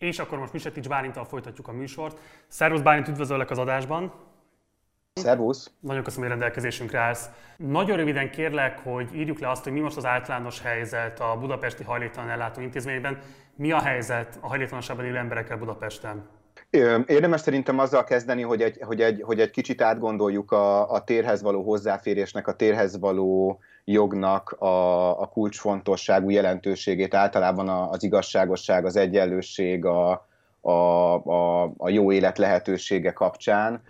És akkor most Misetics Bálintal folytatjuk a műsort. Szervusz Bálint, üdvözöllek az adásban. Szervusz! Nagyon köszönöm, hogy rendelkezésünkre állsz. Nagyon röviden kérlek, hogy írjuk le azt, hogy mi most az általános helyzet a budapesti hajléktalan ellátó intézményben. Mi a helyzet a hajléktalanságban élő emberekkel Budapesten? Érdemes szerintem azzal kezdeni, hogy egy, hogy egy, hogy egy kicsit átgondoljuk a, a térhez való hozzáférésnek, a térhez való jognak a, a kulcsfontosságú jelentőségét, általában az igazságosság, az egyenlőség, a, a, a, a jó élet lehetősége kapcsán,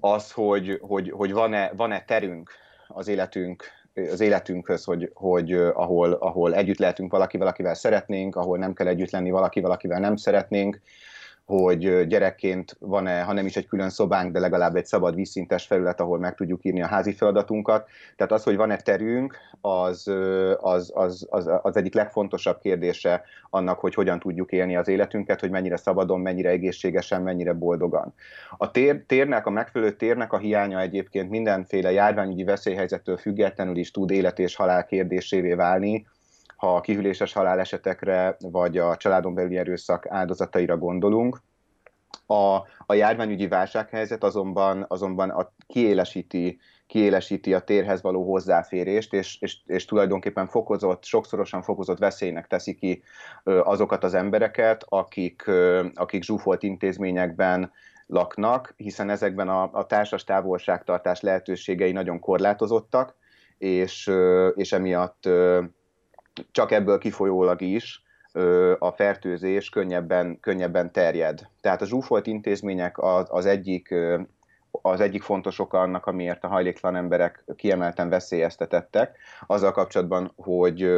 az, hogy, hogy, hogy van-e, van-e terünk az életünk az életünkhöz, hogy, hogy ahol, ahol együtt lehetünk valakivel, akivel szeretnénk, ahol nem kell együtt lenni valakivel, akivel nem szeretnénk, hogy gyerekként van-e, ha nem is egy külön szobánk, de legalább egy szabad vízszintes felület, ahol meg tudjuk írni a házi feladatunkat. Tehát az, hogy van-e terünk, az, az, az, az, az egyik legfontosabb kérdése annak, hogy hogyan tudjuk élni az életünket, hogy mennyire szabadon, mennyire egészségesen, mennyire boldogan. A tér, térnek, a megfelelő térnek a hiánya egyébként mindenféle járványügyi veszélyhelyzettől függetlenül is tud élet és halál kérdésévé válni, ha a kihűléses halálesetekre vagy a családon belüli erőszak áldozataira gondolunk. A, a járványügyi válsághelyzet azonban, azonban a kiélesíti, kiélesíti a térhez való hozzáférést, és, és, és tulajdonképpen fokozott, sokszorosan fokozott veszélynek teszi ki azokat az embereket, akik, akik zsúfolt intézményekben laknak, hiszen ezekben a, a társas távolságtartás lehetőségei nagyon korlátozottak, és, és emiatt csak ebből kifolyólag is a fertőzés könnyebben, könnyebben terjed. Tehát a zsúfolt intézmények az, az egyik az egyik fontos oka annak, amiért a hajléktalan emberek kiemelten veszélyeztetettek, azzal kapcsolatban, hogy,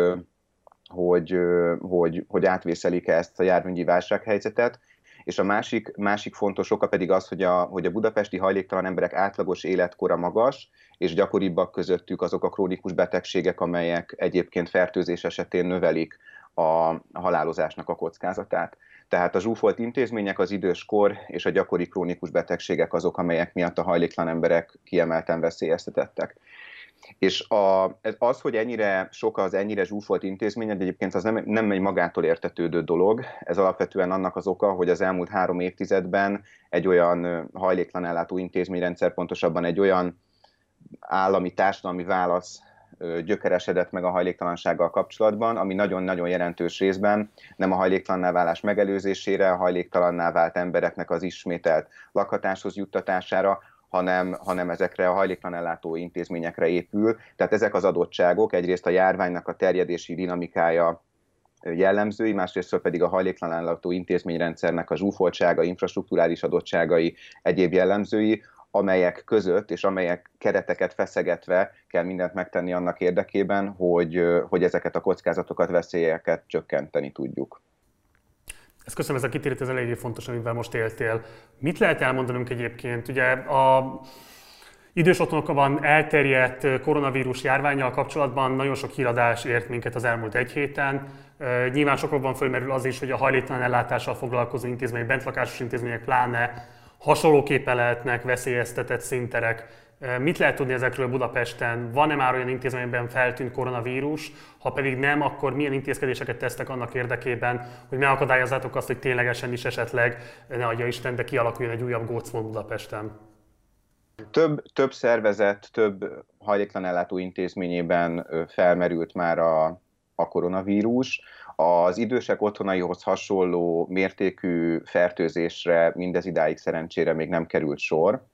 hogy, hogy, hogy átvészelik ezt a járványi válsághelyzetet, és a másik, másik fontos oka pedig az, hogy a, hogy a budapesti hajléktalan emberek átlagos életkora magas, és gyakoribbak közöttük azok a krónikus betegségek, amelyek egyébként fertőzés esetén növelik a halálozásnak a kockázatát. Tehát a zsúfolt intézmények, az időskor és a gyakori krónikus betegségek azok, amelyek miatt a hajléktalan emberek kiemelten veszélyeztetettek. És a, az, hogy ennyire sok az ennyire zsúfolt intézmény, egyébként az nem, nem egy magától értetődő dolog. Ez alapvetően annak az oka, hogy az elmúlt három évtizedben egy olyan hajléktalan ellátó intézményrendszer, pontosabban egy olyan állami társadalmi válasz gyökeresedett meg a hajléktalansággal kapcsolatban, ami nagyon-nagyon jelentős részben nem a hajléktalanná válás megelőzésére, a hajléktalanná vált embereknek az ismételt lakhatáshoz juttatására, hanem, hanem ezekre a hajléktalan ellátó intézményekre épül. Tehát ezek az adottságok egyrészt a járványnak a terjedési dinamikája jellemzői, másrészt pedig a hajléktalan ellátó intézményrendszernek a zsúfoltsága, infrastruktúrális adottságai, egyéb jellemzői, amelyek között és amelyek kereteket feszegetve kell mindent megtenni annak érdekében, hogy, hogy ezeket a kockázatokat, veszélyeket csökkenteni tudjuk. Ezt köszönöm, ez a kitérít, ez eléggé fontos, amivel most éltél. Mit lehet elmondanunk egyébként? Ugye a idős otthonokban elterjedt koronavírus járványjal kapcsolatban nagyon sok híradás ért minket az elmúlt egy héten. Nyilván sokakban fölmerül az is, hogy a hajléktalan ellátással foglalkozó intézmények, bentlakásos intézmények pláne hasonlóképpen lehetnek veszélyeztetett szinterek. Mit lehet tudni ezekről Budapesten? Van-e már olyan intézményben feltűnt koronavírus? Ha pedig nem, akkor milyen intézkedéseket tesztek annak érdekében, hogy megakadályozzátok azt, hogy ténylegesen is esetleg, ne adja Isten, de kialakuljon egy újabb gócmód Budapesten? Több, több szervezet, több hajléktalan ellátó intézményében felmerült már a, a koronavírus. Az idősek otthonaihoz hasonló mértékű fertőzésre mindez idáig szerencsére még nem került sor.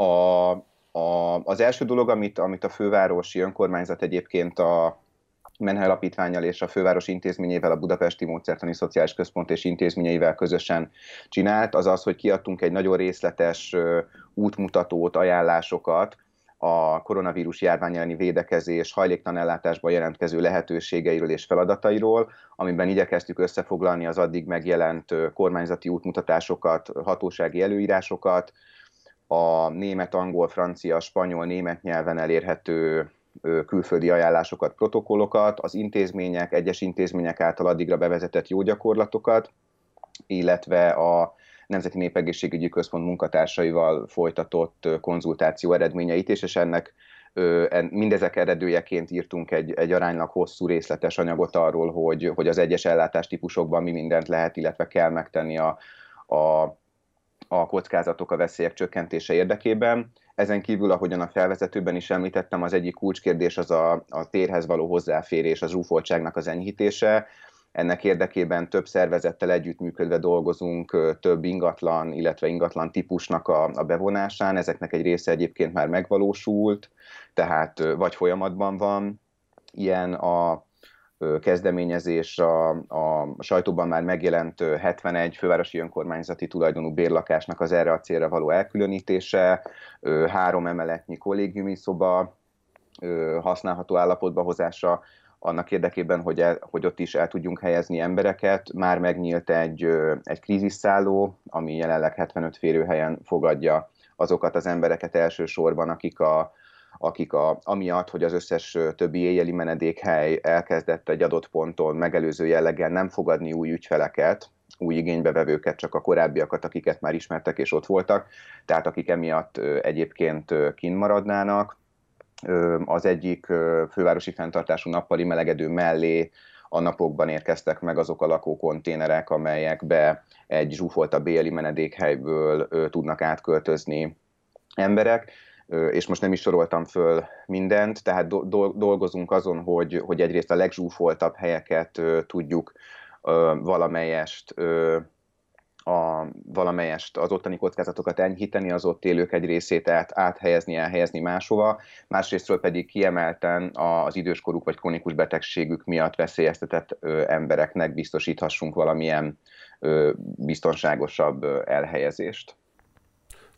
A, a, az első dolog, amit, amit a fővárosi önkormányzat egyébként a Menhely Alapítványjal és a főváros intézményével, a Budapesti Módszertani Szociális Központ és intézményeivel közösen csinált, az az, hogy kiadtunk egy nagyon részletes útmutatót, ajánlásokat a koronavírus járvány elleni védekezés hajléktalan ellátásban jelentkező lehetőségeiről és feladatairól, amiben igyekeztük összefoglalni az addig megjelent kormányzati útmutatásokat, hatósági előírásokat, a német, angol, francia, spanyol, német nyelven elérhető külföldi ajánlásokat, protokollokat, az intézmények, egyes intézmények által addigra bevezetett jó gyakorlatokat, illetve a Nemzeti Népegészségügyi Központ munkatársaival folytatott konzultáció eredményeit is, és ennek Mindezek eredőjeként írtunk egy, egy aránylag hosszú részletes anyagot arról, hogy, hogy az egyes ellátástípusokban mi mindent lehet, illetve kell megtenni a, a, a kockázatok, a veszélyek csökkentése érdekében. Ezen kívül, ahogyan a felvezetőben is említettem, az egyik kulcskérdés az a, a térhez való hozzáférés, az zsúfoltságnak az enyhítése. Ennek érdekében több szervezettel együttműködve dolgozunk több ingatlan, illetve ingatlan típusnak a, a bevonásán. Ezeknek egy része egyébként már megvalósult, tehát vagy folyamatban van. Ilyen a kezdeményezés a, a sajtóban már megjelent 71 fővárosi önkormányzati tulajdonú bérlakásnak az erre a célra való elkülönítése, három emeletnyi kollégiumi szoba használható állapotba hozása, annak érdekében, hogy, el, hogy ott is el tudjunk helyezni embereket. Már megnyílt egy, egy krízisszálló, ami jelenleg 75 férőhelyen fogadja azokat az embereket elsősorban, akik a, akik a, amiatt, hogy az összes többi éjjeli menedékhely elkezdett egy adott ponton megelőző jelleggel nem fogadni új ügyfeleket, új igénybevevőket, csak a korábbiakat, akiket már ismertek és ott voltak, tehát akik emiatt egyébként kint maradnának. Az egyik fővárosi fenntartású nappali melegedő mellé a napokban érkeztek meg azok a lakókonténerek, amelyekbe egy zsúfoltabb éjjeli menedékhelyből tudnak átköltözni emberek és most nem is soroltam föl mindent, tehát dolgozunk azon, hogy, hogy egyrészt a legzsúfoltabb helyeket tudjuk valamelyest a, valamelyest az ottani kockázatokat enyhíteni, az ott élők egy részét át, áthelyezni, elhelyezni máshova, másrésztről pedig kiemelten az időskoruk vagy krónikus betegségük miatt veszélyeztetett ö, embereknek biztosíthassunk valamilyen ö, biztonságosabb ö, elhelyezést.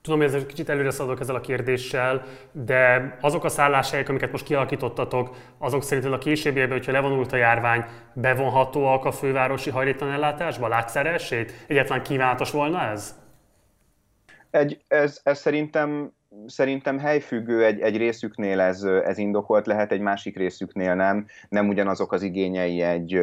Tudom, hogy ez egy kicsit előre szaladok ezzel a kérdéssel, de azok a szálláshelyek, amiket most kialakítottatok, azok szerint a későbbiekben, hogyha levonult a járvány, bevonhatóak a fővárosi hajléktalan ellátásba? Látsz erre esélyt? Egyetlen kívánatos volna ez? Egy, ez, ez szerintem szerintem helyfüggő egy, egy részüknél ez, ez indokolt lehet, egy másik részüknél nem. Nem ugyanazok az igényei egy,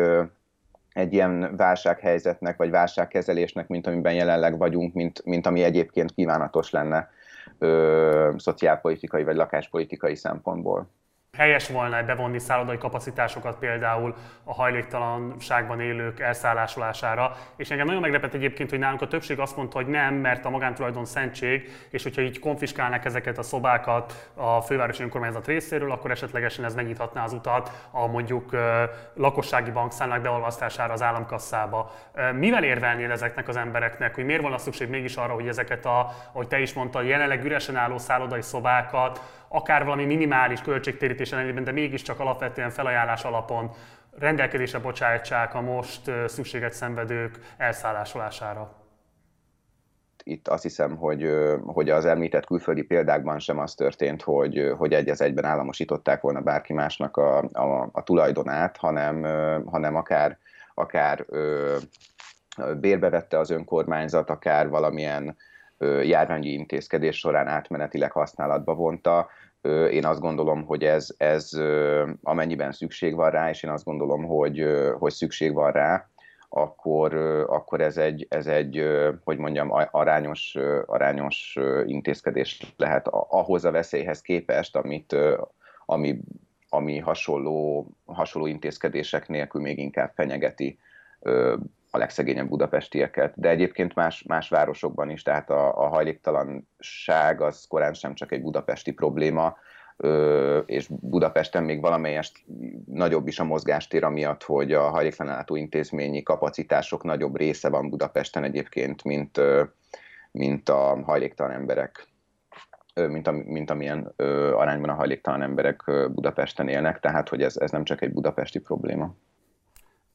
egy ilyen válsághelyzetnek, vagy válságkezelésnek, mint amiben jelenleg vagyunk, mint, mint ami egyébként kívánatos lenne ö, szociálpolitikai vagy lakáspolitikai szempontból helyes volna bevonni szállodai kapacitásokat például a hajléktalanságban élők elszállásolására. És engem nagyon meglepett egyébként, hogy nálunk a többség azt mondta, hogy nem, mert a magántulajdon szentség, és hogyha így konfiskálnak ezeket a szobákat a fővárosi önkormányzat részéről, akkor esetlegesen ez megnyithatná az utat a mondjuk lakossági bankszámlák beolvasztására az államkasszába. Mivel érvelnél ezeknek az embereknek, hogy miért volna szükség mégis arra, hogy ezeket a, ahogy te is mondtad, jelenleg üresen álló szállodai szobákat akár valami minimális költségtérítés ellenében, de mégiscsak alapvetően felajánlás alapon rendelkezésre bocsájtsák a most szükséget szenvedők elszállásolására. Itt azt hiszem, hogy, hogy az említett külföldi példákban sem az történt, hogy, hogy egy az egyben államosították volna bárki másnak a, a, a tulajdonát, hanem, hanem akár, akár bérbe vette az önkormányzat, akár valamilyen járványi intézkedés során átmenetileg használatba vonta. Én azt gondolom, hogy ez, ez amennyiben szükség van rá, és én azt gondolom, hogy, hogy szükség van rá, akkor, akkor ez, egy, ez egy, hogy mondjam, arányos, arányos intézkedés lehet ahhoz a veszélyhez képest, amit, ami, ami hasonló, hasonló intézkedések nélkül még inkább fenyegeti a legszegényebb budapestieket, de egyébként más, más városokban is, tehát a, a hajléktalanság az korán sem csak egy budapesti probléma, és Budapesten még valamelyest nagyobb is a mozgástér, amiatt, hogy a hajléktalanátó intézményi kapacitások nagyobb része van Budapesten egyébként, mint, mint a hajléktalan emberek mint, a, mint amilyen arányban a hajléktalan emberek Budapesten élnek, tehát hogy ez, ez nem csak egy budapesti probléma.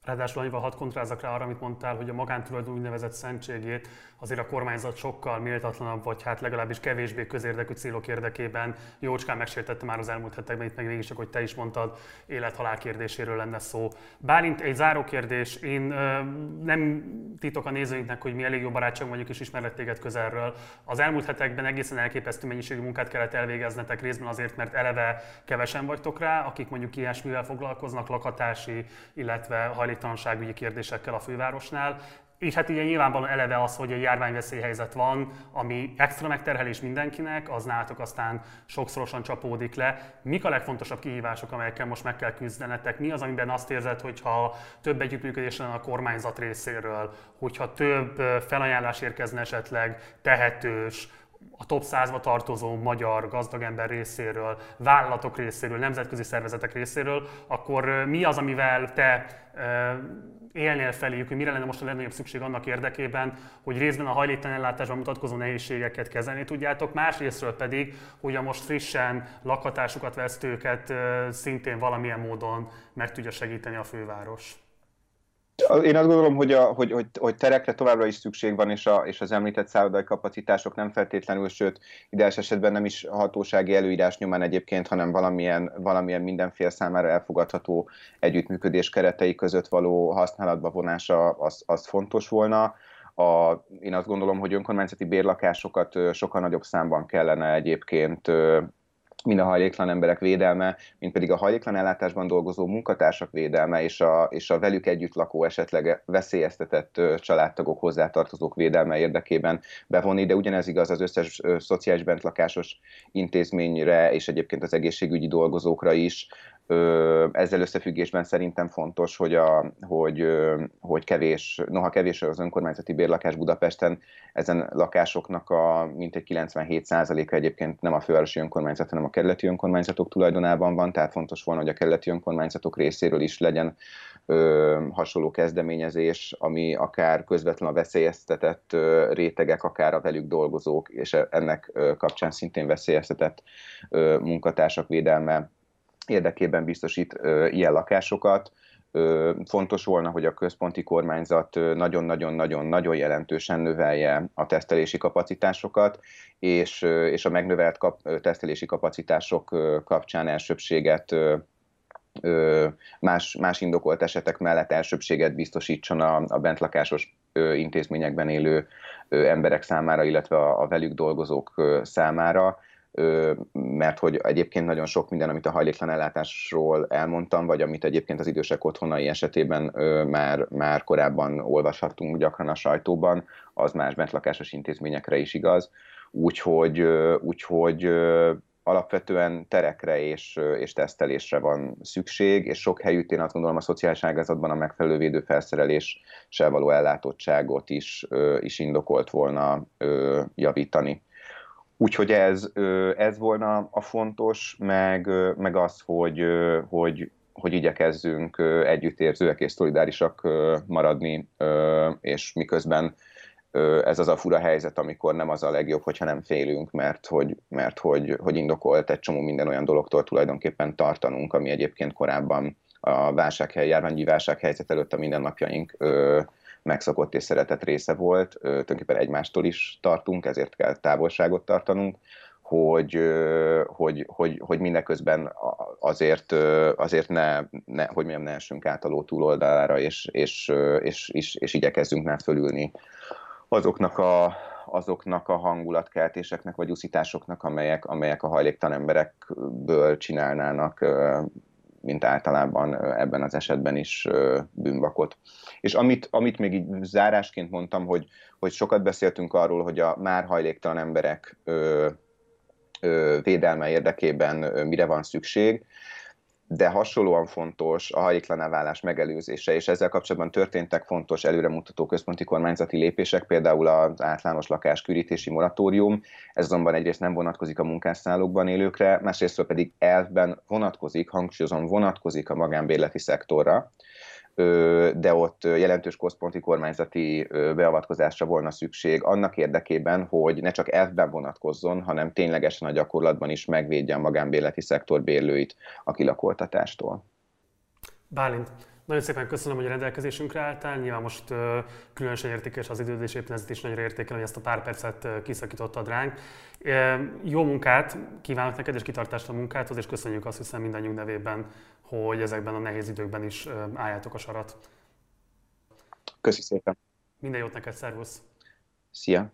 Ráadásul annyival hadd kontrázzak rá arra, amit mondtál, hogy a magántulajdon úgynevezett szentségét azért a kormányzat sokkal méltatlanabb, vagy hát legalábbis kevésbé közérdekű célok érdekében jócskán megsértette már az elmúlt hetekben, itt meg mégis hogy te is mondtad, élet-halál kérdéséről lenne szó. Bálint, egy záró kérdés. Én ö, nem titok a nézőinknek, hogy mi elég jó barátság vagyunk és ismerlek téged közelről. Az elmúlt hetekben egészen elképesztő mennyiségű munkát kellett elvégeznetek részben azért, mert eleve kevesen vagytok rá, akik mondjuk ilyesmivel foglalkoznak, lakatási, illetve hajléktalanságügyi kérdésekkel a fővárosnál. és hát ugye nyilvánvalóan eleve az, hogy egy járványveszélyhelyzet van, ami extra megterhelés mindenkinek, az nálatok aztán sokszorosan csapódik le. Mik a legfontosabb kihívások, amelyekkel most meg kell küzdenetek? Mi az, amiben azt érzed, hogyha több együttműködés lenne a kormányzat részéről, hogyha több felajánlás érkezne esetleg tehetős, a top 100-ba tartozó magyar gazdagember részéről, vállalatok részéről, nemzetközi szervezetek részéről, akkor mi az, amivel te élnél feléjük, hogy mire lenne most a legnagyobb szükség annak érdekében, hogy részben a hajléktalan ellátásban mutatkozó nehézségeket kezelni tudjátok, másrésztről pedig, hogy a most frissen lakhatásukat vesztőket szintén valamilyen módon meg tudja segíteni a főváros. Én azt gondolom, hogy, a, hogy, hogy, hogy terekre továbbra is szükség van, és, a, és az említett szállodai kapacitások nem feltétlenül, sőt, ideális esetben nem is hatósági előírás nyomán egyébként, hanem valamilyen, valamilyen mindenfél számára elfogadható együttműködés keretei között való használatba vonása az, az fontos volna. A, én azt gondolom, hogy önkormányzati bérlakásokat sokkal nagyobb számban kellene egyébként mind a hajléktalan emberek védelme, mint pedig a hajléktalan ellátásban dolgozó munkatársak védelme és a, és a velük együtt lakó esetleg veszélyeztetett családtagok, hozzátartozók védelme érdekében bevonni, de ugyanez igaz az összes szociális bentlakásos intézményre és egyébként az egészségügyi dolgozókra is, ezzel összefüggésben szerintem fontos, hogy, a, hogy, hogy kevés, noha kevés az önkormányzati bérlakás Budapesten, ezen lakásoknak a mintegy 97%-a egyébként nem a fővárosi önkormányzat, hanem a kerületi önkormányzatok tulajdonában van, tehát fontos volna, hogy a kerületi önkormányzatok részéről is legyen ö, hasonló kezdeményezés, ami akár közvetlenül a veszélyeztetett ö, rétegek, akár a velük dolgozók, és ennek ö, kapcsán szintén veszélyeztetett ö, munkatársak védelme érdekében biztosít ilyen lakásokat. Fontos volna, hogy a központi kormányzat nagyon-nagyon-nagyon-nagyon jelentősen növelje a tesztelési kapacitásokat, és, és a megnövelt kap, tesztelési kapacitások kapcsán elsőbséget más, más indokolt esetek mellett elsőbséget biztosítson a, a bentlakásos intézményekben élő emberek számára, illetve a, a velük dolgozók számára mert hogy egyébként nagyon sok minden, amit a hajléktalan ellátásról elmondtam, vagy amit egyébként az idősek otthonai esetében már, már korábban olvashattunk gyakran a sajtóban, az más bentlakásos intézményekre is igaz. Úgyhogy, úgyhogy alapvetően terekre és, és tesztelésre van szükség, és sok helyütt én azt gondolom a szociális ágazatban a megfelelő védőfelszereléssel való ellátottságot is, is indokolt volna javítani. Úgyhogy ez, ez volna a fontos, meg, meg az, hogy, hogy, hogy igyekezzünk együttérzőek és szolidárisak maradni, és miközben ez az a fura helyzet, amikor nem az a legjobb, hogyha nem félünk, mert hogy, mert hogy, hogy indokolt egy csomó minden olyan dologtól tulajdonképpen tartanunk, ami egyébként korábban a válsághely, járványi válsághelyzet előtt a mindennapjaink megszokott és szeretett része volt, tulajdonképpen egymástól is tartunk, ezért kell távolságot tartanunk, hogy, hogy, hogy, hogy mindeközben azért, azért ne, ne, hogy mondjam, ne essünk át a ló túloldalára, és, és, és, és, és igyekezzünk már fölülni azoknak a, azoknak a hangulatkeltéseknek vagy uszításoknak, amelyek, amelyek a hajléktalan emberekből csinálnának mint általában ebben az esetben is bűnbakot. És amit, amit még így zárásként mondtam, hogy, hogy sokat beszéltünk arról, hogy a már hajléktalan emberek védelme érdekében mire van szükség, de hasonlóan fontos a hajléktalan válás megelőzése, és ezzel kapcsolatban történtek fontos előremutató központi kormányzati lépések, például az általános lakáskürítési moratórium, ez azonban egyrészt nem vonatkozik a munkásszállókban élőkre, másrészt pedig elvben vonatkozik, hangsúlyozom, vonatkozik a magánbérleti szektorra, de ott jelentős központi kormányzati beavatkozásra volna szükség annak érdekében, hogy ne csak elvben vonatkozzon, hanem ténylegesen a gyakorlatban is megvédje a magánbéleti szektor bérlőit a kilakoltatástól. Bálint, nagyon szépen köszönöm, hogy a rendelkezésünkre álltál. Nyilván most különösen értékes az időd, és éppen ezért is nagyra értékelem, hogy ezt a pár percet kiszakítottad ránk. Jó munkát kívánok neked, és kitartást a munkáthoz, és köszönjük azt hiszem mindannyiunk nevében, hogy ezekben a nehéz időkben is álljátok a sarat. Köszi szépen. Minden jót neked, szervusz! Szia!